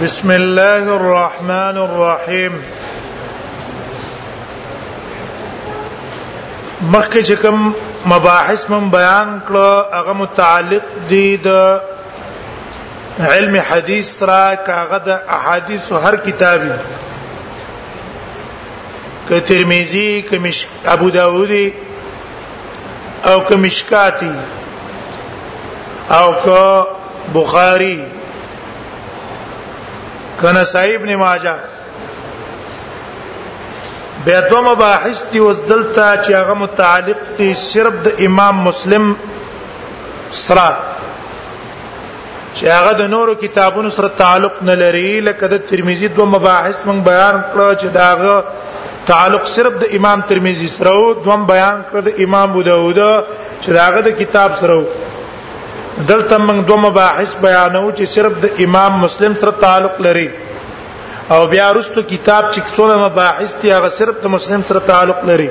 بسم الله الرحمن الرحيم مخکې چې کوم مباحث مم بیان کړو هغه متعلق دي د علم حدیث را کاغه د احادیث هر کتابي ک ترمذی ک ابو داودی او که مشکاتی او که بخاری کنه صاحب ابن ماجه بیا دو مباحث دی اوس دلته چې هغه متعلق دي صرف د امام مسلم سره چې هغه د نورو کتابونو سره تعلق نه لري لکه د ترمذی دوه مباحث مونږ بیان کړو چې داغه تعلق صرف د امام ترمذی سره او دوم بیان کړ د امام ابو داود چې داغه د کتاب سره دلته موږ دوه مباحث بیانو چې صرف د امام مسلم سره تعلق لري او بیا وروسته کتاب چې څونه مباحث دي هغه صرف د مسلم سره تعلق لري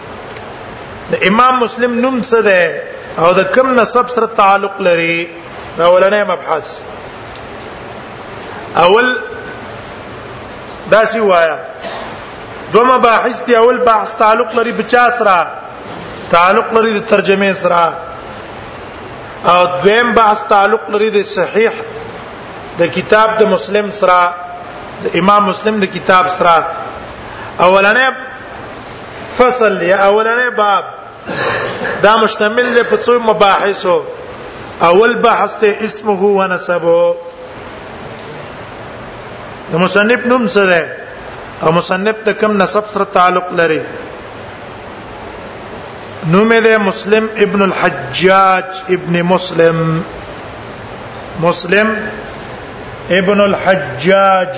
د امام مسلم نوم څه ده او د کوم نسب سره تعلق لري دا ولنې مبحث اول دا سی وایا دو مباحث دی اول بحث تعلق لري بچا سره تعلق لري د ترجمه سره او دویم بحث تعلق لري د صحیح د کتاب د مسلم سره د امام مسلم د کتاب سره اولنې فصل یا اولنې باب دا مشتمل دی په څو مباحثو اول بحث ته اسمه و نسبه د مصنف نوم څه دی او مصنف ته کوم نسب سره تعلق لري نوم دی مسلم ابن الحجاج ابن مسلم مسلم ابن الحجاج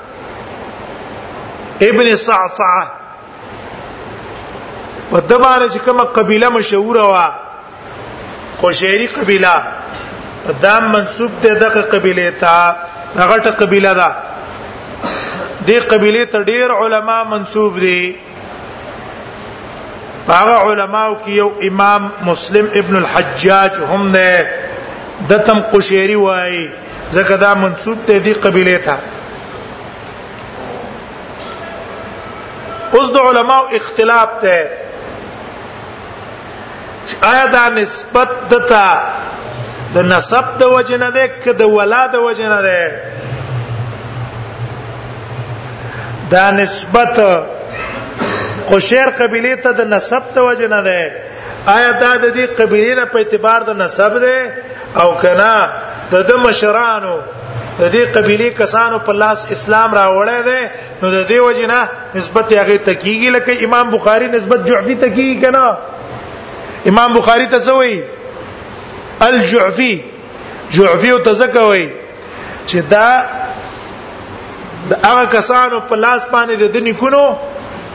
ابن صعصع په دبانه چې کومه قبيله مشهوره وا قشيري قبيله دا منسوب ته دغه قبيله ته هغه ټه قبيله ده دې قبيله ته ډېر علما منسوب دي هغه علماو کې یو امام مسلم ابن الحجاج هم نه دتم قشيري وای ځکه دا منسوب ته دی قبيله ته اوس د علماو اختلاف ته چې آیا دا نسبت دتا د نسب د وجه نه ده که د ولا د وجه نه ده دا نسبت قشیر قبیله ته د نسب د وجه نه ده آیا دا د دې قبیله نه په اعتبار د نسب ده او کنا د د مشرانو د دې قبيله کسانو په لاس اسلام راوړی دی نو د دې وجنه نسبت هغه تکیږي لکه امام بخاری نسبت جعفی تکیږي کنه امام بخاری ته څه وایي الجعفی جعفی او تزکوي چې دا د هغه کسانو په لاس باندې د دنی کونو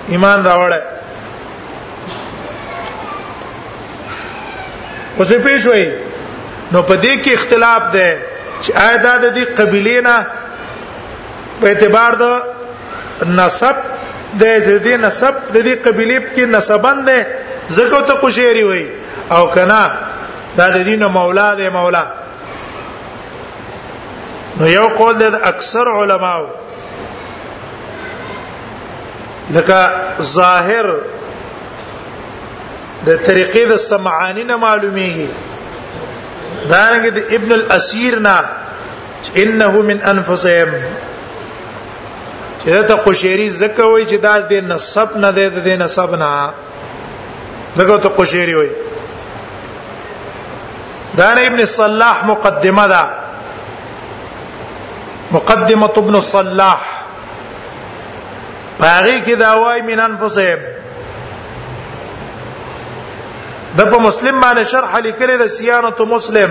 ایمان راوړل اوس په پیښوي نو په دې کې اختلاف ده چې آیا دا د دې قبيله نه په اعتبار د نسب د دې نسب د دې قبيله کې نسبند ده زکه ته قشيري وای او کنا دا د دین مولا دی مولا نو یو قول د اکثر علماو لکه ظاهر د طریقې د سمعانی نه معلومیږي دارنګه د ابن الاسیر نه انه من انفسهم چې دا قشيري زکه وای چې دا د نسب نه دی د نسب نه دغه ته قشيري وای دا ابن صلاح مقدمه ده مقدمه ابن صلاح باغی کې دا وای من انفسهم د په مسلم باندې شرح لیکل د سیانه مسلم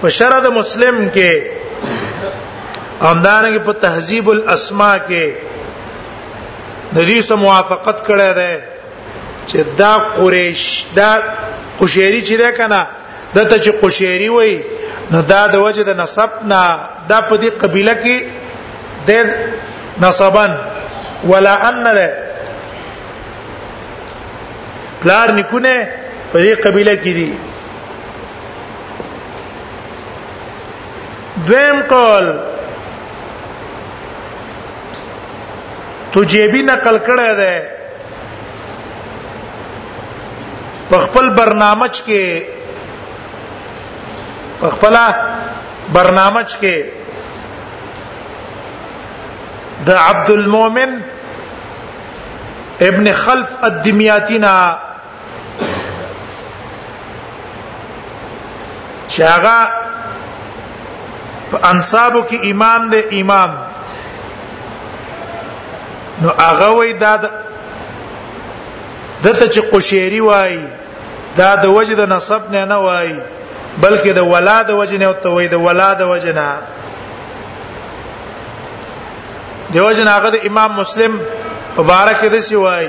په شرع د مسلم کې همدارنګه په تهذیب الاسماء کې د دې سره موافقت کړی دی چې دا قریش دا قشيري چې ده کنه د ته چې قشيري وای نو دا د وجه د نسب نه دا په دې قبيله کې د نسبن ولا ان له پلار نکونه په دې قبيله کې دي دویم قول تجيبي نقل کړه ده په خپل برنامج کې په خپل برنامج کې د عبد المؤمن ابن خلف الدمياتنا چې هغه په انصابو کې امام دی امام نو هغه وای دا دته چې قشيري وای دا د وجد نسب نه نه وای بلکې د ولاد وجه نه ته وای د ولاد وجه نه دیو جن هغه د امام مسلم مبارک دې سی وای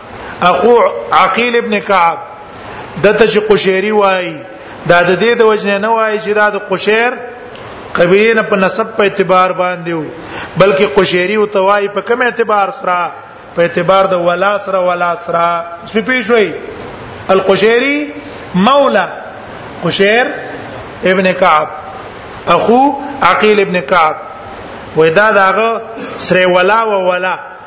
اخو عقيل ابن كعب دته چې قشيري وای دا د دې د وجنه نه وای چې دا د قشير قبيله نه په نسب په اعتبار باندې وو بلکې قشيري او توای په کوم اعتبار سره په اعتبار د ولا سره ولا سره سپې پیښوي القشيري مولا قشير ابن كعب اخو عقيل ابن كعب ودا داغه سره ولا و ولا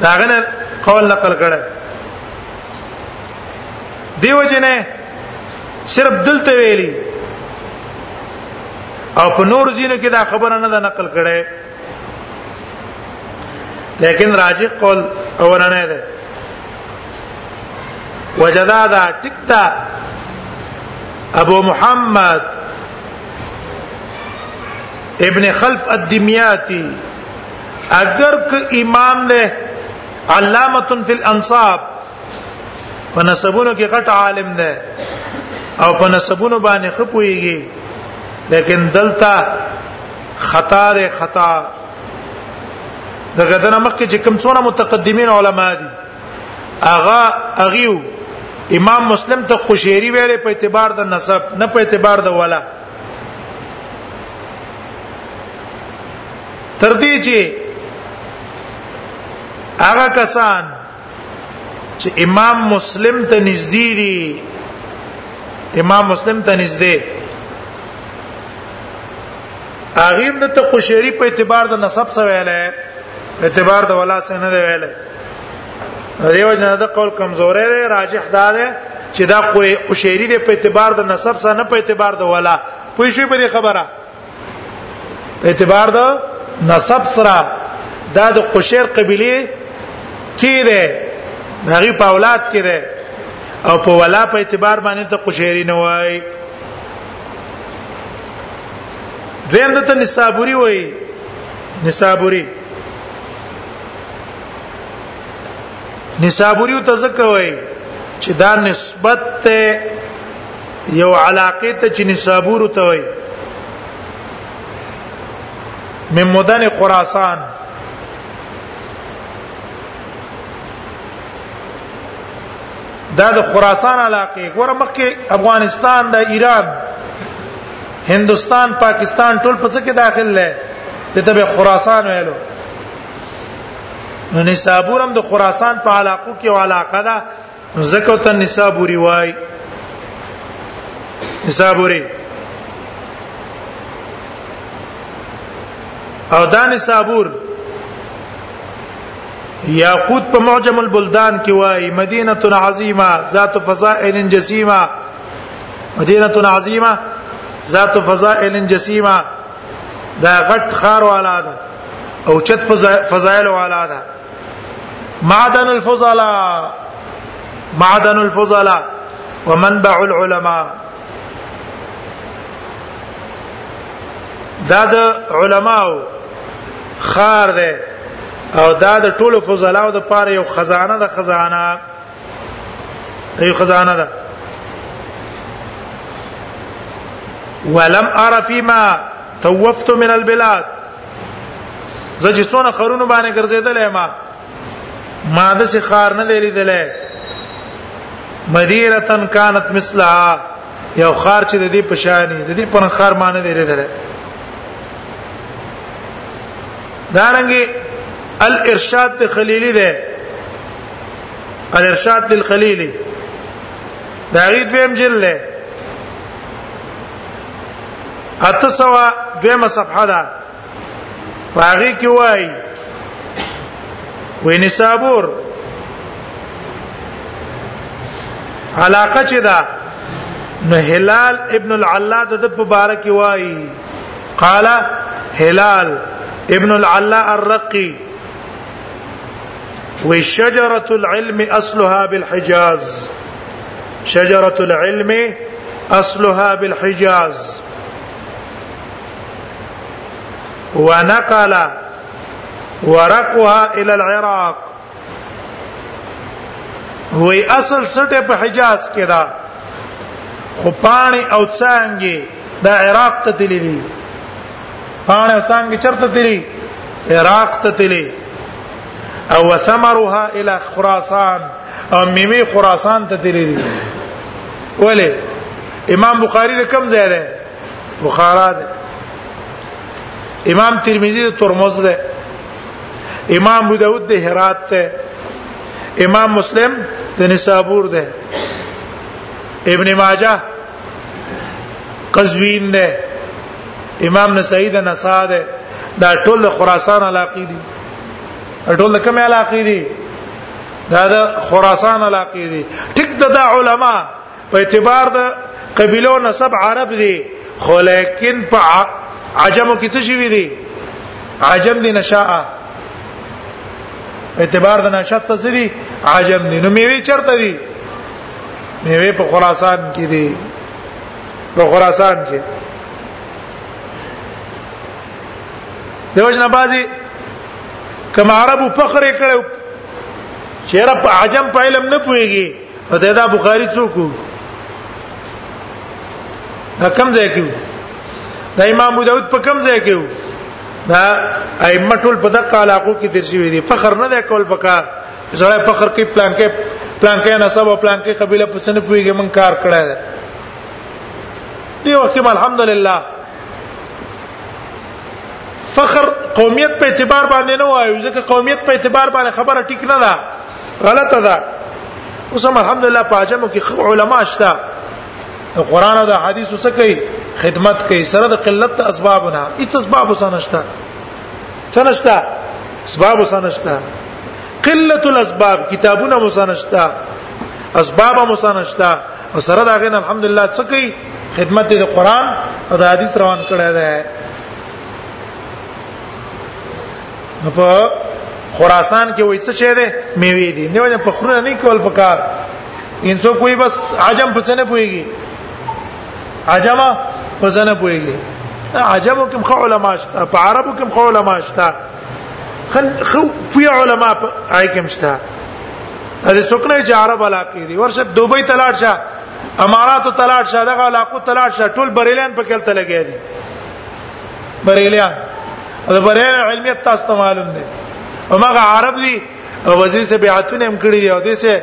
داغه نه قول نقل کړه دیو جنې صرف دلته ویلي او په نور ځینو کې دا خبره نه ده نقل کړي لیکن راجح قول اورنه ده وجدا دا ټکتا ابو محمد ابن خلف الدمياتي اگر که امام نه علامه فی الانصاب په نسبونو کې غټ عالم نه او په نسبونو باندې خپويږي لیکن دلته خطا ده خطا دغه دنه مخکې چې کوم څونه متقدمین علما دي اغا اغیو امام مسلم ته قشيري ویلې په اعتبار د نسب نه په اعتبار د ولا تر دې چې هغه کسان چې امام مسلم ته نږدې دي امام مسلم ته نږدې هغه هم د قشيري په اعتبار د نسب سره ویل اعتبار د ولا سره نه ویل دیو جنا د قول کمزورې دی راجح دا دی چې دا کوی او شعری دی په اعتبار د نسب سره نه په اعتبار د ولا پوه شو په خبره په اعتبار د نسب سره دا د قشیر قبيله کې دی هغه په اولاد کې دی او په ولا په اعتبار باندې ته قشیری نه وای دویم دته نصابوري وای نصابوري نسابوریو ته ځکه وای چې دا نسبت ته یو علاقه ته چې نسابور ته وای من مدن خراسان دا د خراسان علاقه ګوره مخکې افغانستان د ایران هندستان پاکستان ټول په څه کې داخل لې دته به خراسان ویلو نو نسابور هم د خراسان په علاقو کې علاقه ده زکه ته نسابوري وای نسابوري او دا نسابور یاقوت په معجم البلدان کې وای مدینه عظیمه ذات فضائل جسیمه مدینه عظیمه ذات فضائل جسیمه دا غټ خار والا ده او چت فضایل والا ده معدن الفضلاء معدن الفضلاء ومنبع العلماء دا د علماو خار ده او دا د ټولو فضلاو د پاره یو خزانه د خزانه ای خزانه ده ولم ارى فيما توفت من البلاد زه چې څونه خرونو باندې ګرځیدلې ما ما د سي خار نه دی لیدلې مدینه كانت مثلها یو خار چې د دې پشانی د دې پر خار مان دی لیدلې دارنګي الارشاد خلیلی ده الارشاد للخلیل دا غي دویم جلد له اته سوا دویمه صفحه ده پاغي کې وای ویني صابور علاقه چې ده نو هلال ابن العلا د په بار کې وای قال هلال ابن العلا الرقي وی شجره العلم اصلها بالحجاز شجره العلم اصلها بالحجاز ونقل ورقها الى العراق وی اصل سټه په حجاز کې دا خو پانی او څنګه د عراق ته تللی پانه څنګه چرته تللی عراق ته تللی او ثمرها الى خراسان او میمه خراسان ته تللی دي ولی امام بخاری د کم ځای ده بخارا ده امام ترمذی د ترمذ ده امام ابو داود د هرات ده امام مسلم د نسابور ده ابن ماجه قزوین ده امام نسائی ده نسا ده دا ټول خراسان علاقې دي ټول کومه علاقې دي دا د خراسان علاقې دي ټیک د علماء په اعتبار د قبيلو نسب عرب دي خو لیکن په عجمو کې څه شوی دي عجم دي نشاء اعتبار د نشاء څه دي عجم دي نو میوي چرته دي میوه په خراسان کې دي په خراسان کې دیوژن بازي کما عربو فخر کړو چیرې په عجم په علم نه پويږي نو دا بخاری څوک دا کم ځای کې دا امام ابو داود په کم ځای کې دا ائمه ټول په دغه علاقو کې درشي وي دي فخر نه ده کول پکار زړه فخر کوي پلانکې پلانکې نسب او پلانکې قبيله په څنډه پويږي من کار کړای دی دی وخت کې الحمدلله فخر قومیت په اعتبار باندې نه وایو ځکه قومیت په اعتبار باندې خبره ټیک نه ده غلطه ده اوس هم الحمدلله په اجمو کې علما شته قرآن او د حدیث څخه کوي خدمت کوي سره د قلت اسبابونه هیڅ اسباب وسنشته څنشته اسباب وسنشته قلت الاسباب کتابونه مسانشتا اسباب مسانشتا او سره دا غن الحمدلله څه کوي خدمت د قران او د حدیث روان کړی دی په خراسان کې وایي څه چي دي میوي دي نه ونه په خرونه نه کول پکار انسو کوئی بس عجم پڅ نه پويږي عجمه پڅ نه پويږي عجمو کوم خو علما شته په عربو کوم خو علما شته خل خو پوی علما پای کې مشته د سکنه چې عرب علاقې دي ورشه دوبۍ تلاړ شه اماراتو تلاړ شه دغه علاقو تلاړ شه ټول بریلیان په کلته لګیا دي بریلیان دا بریل علمیت تاسو ته معلوم دي همغه عرب دي او وزیر سے بیعتونه هم کړی دی او دې سه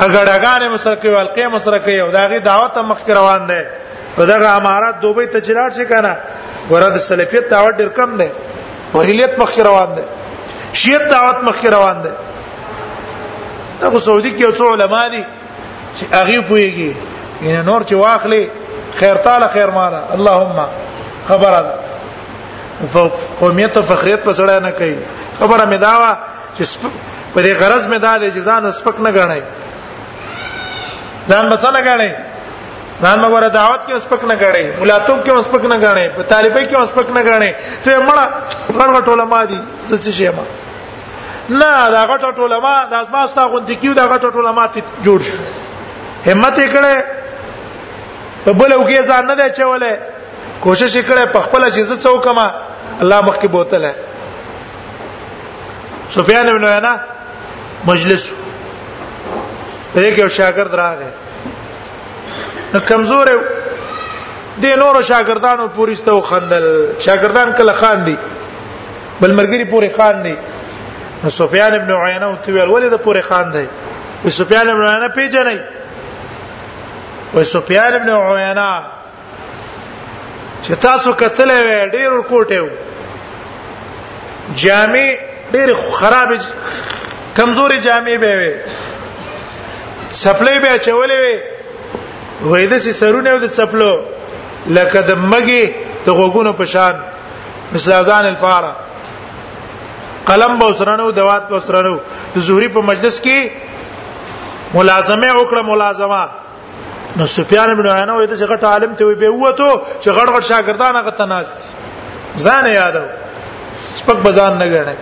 اګړګانې مسرکې والقې مسرکې او داغي دعوت مخ روان ده په دغه امارات دوبه ته چلاړ شي کنه ګوره د سلفیت دعوت ډیر کم دی وریلیت مخ روان دی شیعت دعوت مخ روان دی هغه سعودي کې څو علما دي چې هغه پويږي ان نور چې واخلي خیر تعالی خیر مالا اللهم خبره ده قومیت او فخریت په سره نه کوي خبره مې داوا چې په دې غرض مې دا د جزان سپک نه غړنه ځان بچا نه غړنه ځان مګر دعوت کې اسپک نه غړې ملاتوب کې اسپک نه غړې په طالبې کې اسپک نه غړې ته مړه غړ غټ علماء دي څه څه شي ما نه دا غټ غټ علماء د ازما ستا غونډې کې دا غټ غټ علماء ته جوړ شو همت یې کړې په بل وګي ځان نه دی چولې کوشش یې کړې په خپل چې زه څوک ما الله مخکې بوتله سفیان بن عینا مجلس دغه شاګرد راغی نو کمزور دی نور شاګردانو پوری ستو خندل شاګردان کله خان دي بل مرګري پوری خان دي نو سفیان ابن عینه او تویل ولې د پوری خان دی سفیان ابن عینه پیژنې وای سفیان ابن عینه چې تاسو کتل وې ډېر ورکوټه و جامع ډېر خراب کمزوري جامع به وي سپلې به چولې وي وې د سي سرونه او د سپلو لکه د مګي د غوګونو په شان مثل اذان الفاره قلم به سرنو دوات به سرنو د زهري په مجلس کې ملازمه وکړه ملازمه نو سفیان بن عینه وې د غټ عالم ته به وته چې غړ غړ شاګردان هغه تناست ځان یادو سپک بزان نه غړنه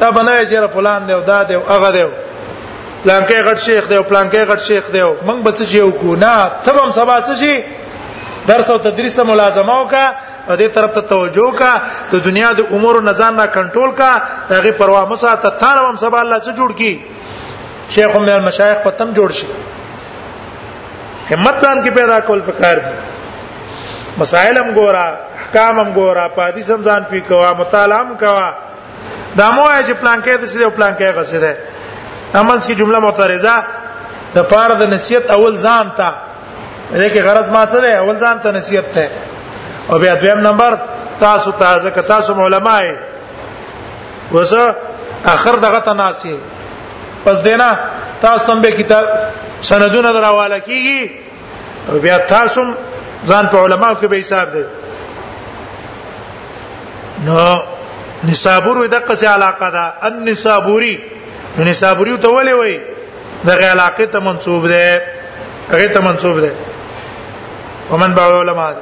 دا بنوي چې فلان دی او دا دی او هغه دی پلانکې غټ شیخ دی او پلانکې غټ شیخ دی او موږ بچ چې یو کو نه تبم سبا څه شي درس او تدریس ملازمه وکا او دې طرف ته توجه کا د دنیا د امور نزان نه کنټرول کا دغه پروا مساته تانه هم سبا الله څه جوړ کی شیخ هم مشایخ پتم جوړ شي همت ځان کې پیدا کول پکار دي مسائل هم ګورا احکام هم ګورا پادي سم ځان پی کوا مطالعه هم کوا دا مو چې پلان کې د سړي او پلان کې غسه ده امنس کی جمله معترضه د پاره د نصیحت اول ځان ته دغه غرض ما څه ده اول ځان ته نصیحت ته او بیا دویم نمبر تاسو تازه ک تاسو علماي وسه اخر دغه تناسي پس دینا تاسو هم به کتاب سندونه دراواله کیږي بیا تاسو ځان په علما کې به حساب دی نو نصابور دغه څه علاقه ده ان نصابوري نصابوري ته ولې وای دغه علاقه ته منسوب ده هغه ته منسوب ده ومن بعد علماء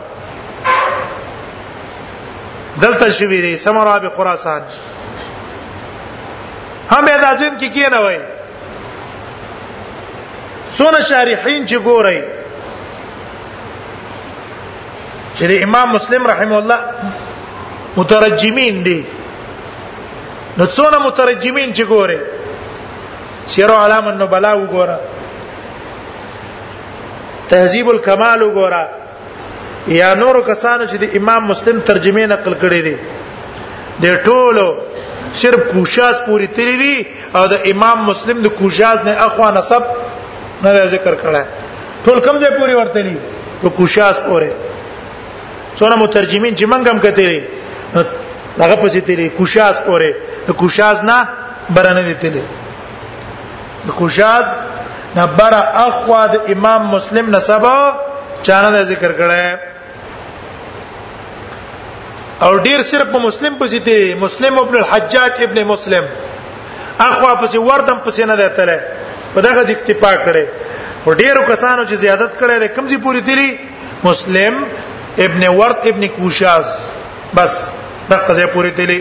دلته شوی دی سمرا به خراسان هم به لازم کې کی نه وای سونه شارحین چې ګورای چې امام مسلم رحم الله مترجمین دي نو څونه مترجمین چې ګورای سیر علام النبلاء وګوره تهذیب الکمال وګوره یا نور کسانو چې د امام مسلم ترجمه نقل کړي دي د ټولو صرف کوشاس پوری تری دي او د امام مسلم د کوشاس نه اخوا نسب نه ذکر کړه ټول کم ځای پوری ورته دي په کوشاس پوری څونه مترجمین چې منګم کتلی هغه پسې تیری کوشاس پوری د کوشاس نه برنه دي تیری د خوشاز نبر اخوا د امام مسلم نسب چانه ذکر کړه او ډیر صرف په مسلم پسې دی مسلم ابن الحجاج ابن مسلم اخوا پسې وردم پسې نه دی تله په دغه ځکه اکتفا کړي خو ډیرو کسانو چې زیادت کړي د کمزې پوری تیری مسلم ابن ورد ابن کوشاز بس دغه ځای پوری تیری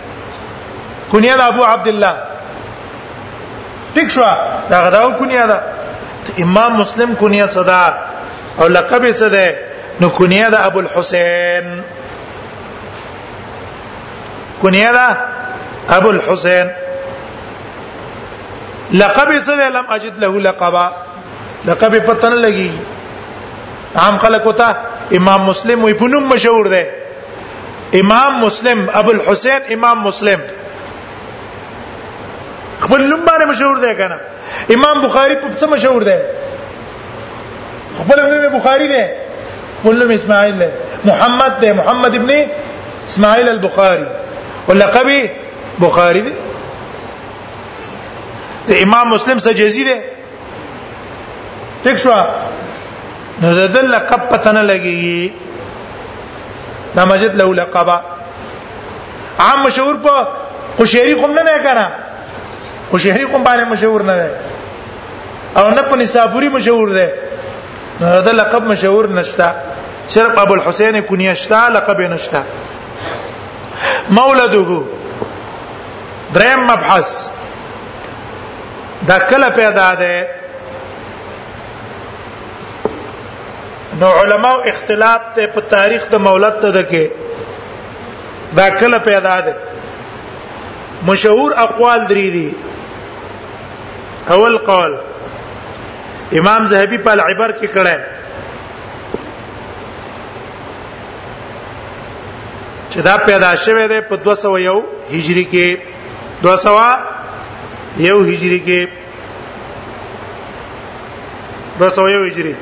کنیه د ابو عبد الله ټیک شو دا غدا کنیه ده امام مسلم کنیه صدا او لقب څه ده نو کنیه ده ابو الحسین کنیه ده ابو الحسین لقب څه ده لم اجد له لقبا لقب پتن لګي عام خلک وتا امام مسلم وي پنوم مشهور ده امام مسلم ابو الحسین امام مسلم خپل نوم باندې مشهور دی کنه امام بخاری په څه مشهور دی خپل نوم بخاری دی خپل نوم اسماعیل دی محمد دی محمد ابن اسماعیل البخاری ولقب بخاری دی امام مسلم سجزی دی ټیک شو نو د دل لقب پته نه لګي دا مسجد له لقبا عام مشهور په قشيري کوم نه نه کنه قشيري کوم باندې مشهور نه ده او نه په نسابوري مشهور ده دا لقب مشهور نشتا صرف ابو الحسين کنيشتا لقب نشتا مولده دریم مبحث دا کله پیدا ده نو علما اختلاف ته په تاریخ د مولد ته ده کې دا کله پیدا ده مشهور اقوال درې دي اول قول امام زهبي په العبر کې کړه چې دا پیدا شوه ده په 201 هجری کې دو سوا یو هجری کې دو سوا یو هجری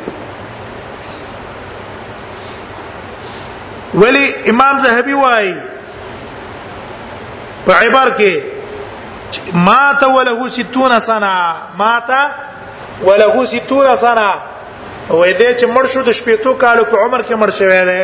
ولی امام زهبي وای په عبر کې مات وله 60 سنه مات وله 60 سنه وې دې چې مړ شو د شپېتو کالو په عمر کې مړ شوی دی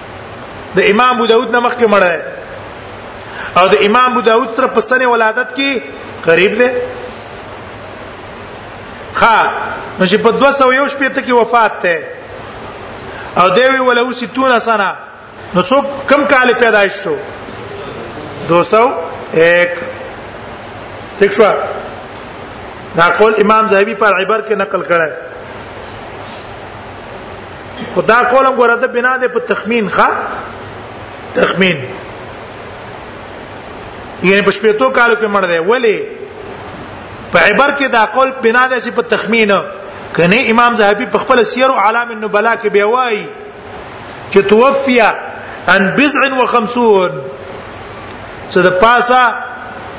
د امام ابو داود نمخ کې مړ او د امام ابو داود تر په سنه ولادت کې قریب دی ها نو چې په 201 شپې ته کې وفات ته او دی وی ولو 60 سنه نو څوک کم کال پیدایش شو 201 ٹھیک شو دا قول امام زاهبی پر عبر کې نقل کړه خدا قولم ګوره د بنا د په تخمین ښا تخمین یعنی په شپېتو کالو کې مړ دی ولی په عبر کې دا قول بنا د په تخمین کنه امام زاهبی په خپل سیر او علام النبلا کې بیا وایي چې توفیا ان بضع و 50 څه د پاسه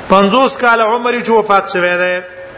50 کال عمر چې وفات شوه دی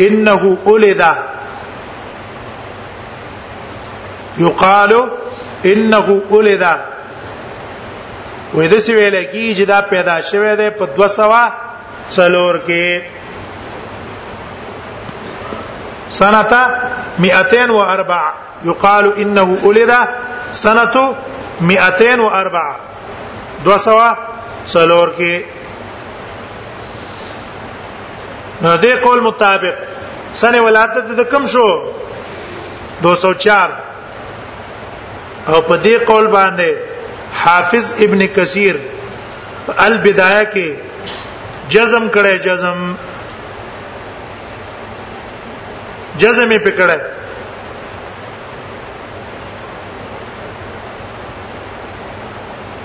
انه ولد یقال انه ولد وې د سی ویل کی چې دا پیدا شوه دی په 200 څلور کې سنه 204 یقال انه ولد سنه 204 200 څلور کې نو دې قول مطابق سنه ولادت د کم شو 204 او په دې قول باندې حافظ ابن کثیر البدایه کې جزم کړي جزم جزم یې پکړه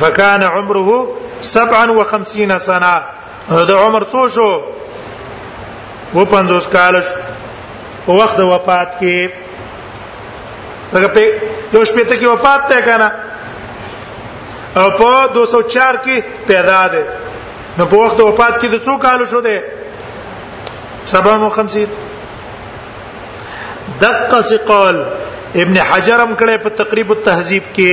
فکان عمره 57 سنه د عمر څو شو و 50 کال شو په وخت د وفات کې هغه په یو شپه ته کې وفات ته کنه او په 204 کې پیدا ده نو په وخت وفات کې د څو کال شو ده 57 دقه سقال ابن حجرم کړه په تقریب التهذیب کې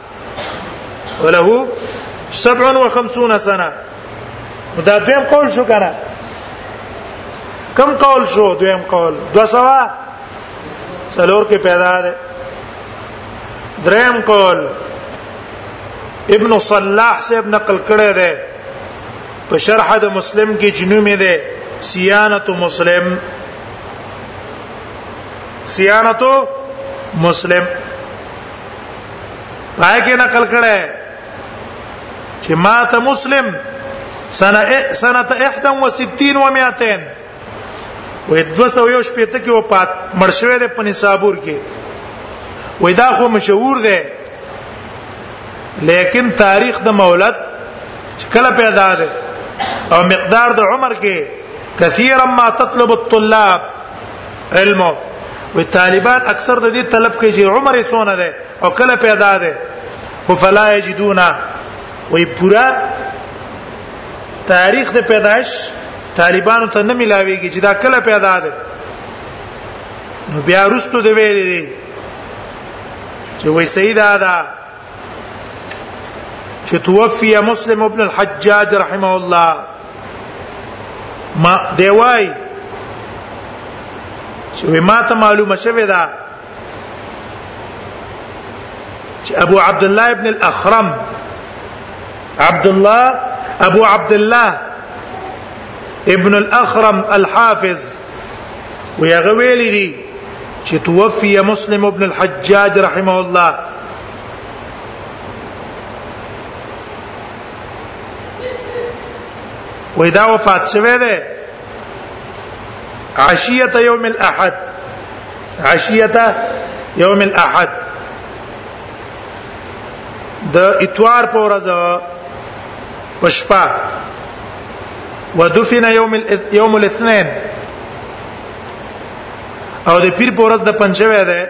وله 57 سنه دا دویم قول شو کنه کم قول شو دویم قول دو سوا سلور کې پیدا ده دریم قول ابن صلاح سے ابن نقل کړه ده په شرح د مسلم کې جنو مې ده سیانت مسلم سیانت مسلم پای کې نقل کړه چې مات مسلم سنه سنه 61 و 200 وې 200 یو شپې ته کې و پات مرشوي ده پني صابور کې وې دا خو مشهور ده لیکن تاریخ د مولد کله پیدا ده او مقدار د عمر کې کثیرا ما تطلب الطلاب علم و طالبان اکثر د دې طلب کوي چې عمر یې څونه ده او کله پیدا ده خو فلا یجدون وی پورا تاریخ د پیدائش طالبانو ته نه ملاويږي چې دا کله پیدا ده نو بیا رستو دی ویلي چې وای سیدا دا چې توفي مسلم ابن الحجاج رحمه الله ما دی وای چې ما ته معلومه شوه دا چې ابو عبد الله ابن الاخرم عبد الله ابو عبد الله ابن الاخرم الحافظ ويغويلي چې توفي مسلم ابن الحجاج رحمه الله وې دا وفات شوه دی عشیه یوم الاحد عشیه یوم الاحد د اتوار په ورځ پشپا ودفن یوم یوم الاثنين او د پیر په ورځ د پنځوي ده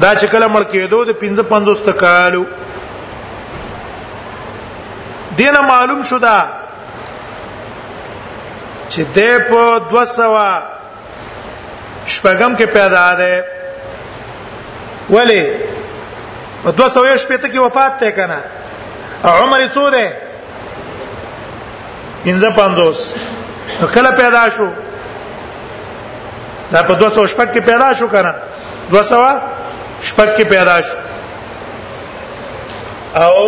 دا چې کله مړ کېدو د 55 تکالو دینه معلوم شو دا چې د په 200 شپږم کې پیدا ده ولی په 200 شپته کې وفات ته کنه عمر څو ده 55 کله پیدا شو دا په 200 شپږ کې پیدا شو کنه دو سوا شپږ کې پیدا شو او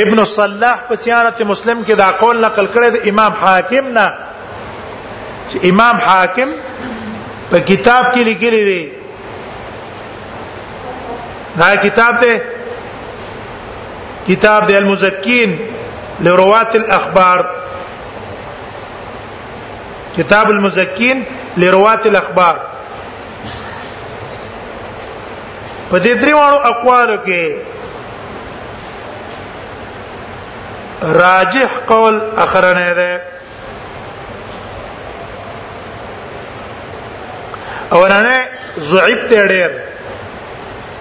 ابن صلاح په سیارت مسلم کې دا قول نقل کړی د امام حاکم نه چې امام حاکم په کتاب کې لیکلی دی دا کتاب ته کتاب د المزکین لروات الاخبار کتاب المزکین لروات الاخبار په دې دریوانو اقوالو کې راجح قول اخرنه ده اورانه ضعیف ته ډیر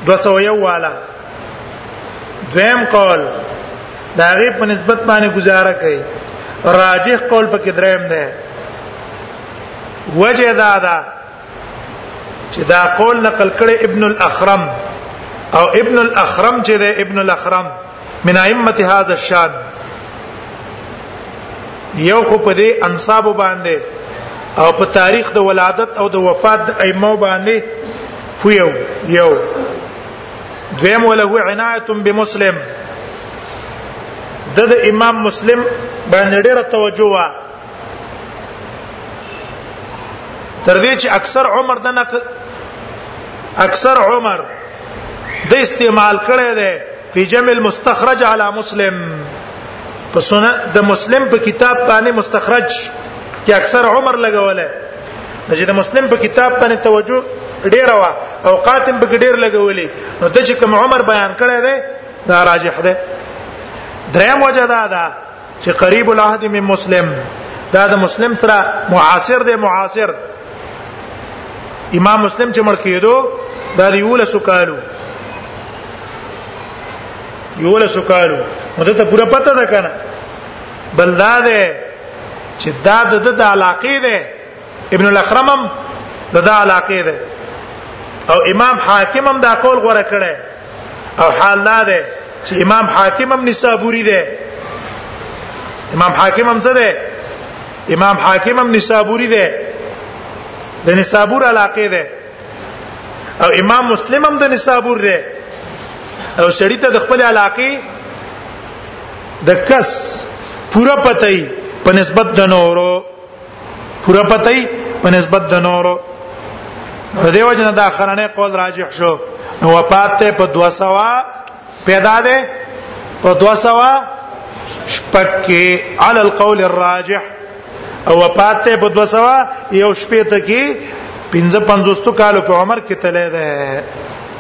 201 والا دویم قول دا غي په نسبت باندې گزاره کوي راجح قول پکې دریم ده وجه دا ده چې دا قول نقل کړي ابن الاخرم او ابن الاخرم چې ده ابن الاخرم من ائمه هذا الشان یو خو په دې انصاب باندې او په تاریخ د ولادت او د وفات د ائمه باندې فیو یو دویم وله عنایت بمسلم د امام مسلم باندې ډیره توجه تر دې چې اکثر عمر د نق اکثر عمر د استعمال کړي ده په جمع المستخرج علی مسلم په سنن د مسلم په کتاب باندې مستخرج کې اکثر عمر لګولای چې د مسلم په کتاب باندې توجه ډیره وا او قاتم به ډیر لګولې نو د چې کوم عمر بیان کړی دی دا راجح دی دریم وجه دا ده چې قریب العهد من مسلم دا د مسلم سره معاصر دی معاصر امام مسلم چې مړ کېدو دا دی ول سکالو یول سکالو نو ته پوره پته ده کنه بل دا ده چې دا د علاقې ده ابن الاخرم هم د دا علاقه ده او امام حاکم هم دا قول غوړه کړي او حال دا ده چې امام حاکم هم نسابوري ده امام حاکم هم څه ده امام حاکم هم نسابوري ده د نسابور علاقه ده او امام مسلم هم د نسابور ده او سړی ته د خپل علاقه د کس پورا پته په نسبت د نورو پورا پتاي په نسبت د نورو دیو جن دا اخرنه قول راجح شو نو وفات ته په 200 پیدا ده په 200 شپک کې علی القول الراجح او وفات ته په 200 یو شپې ته کې 55 کالو په عمر کې تله ده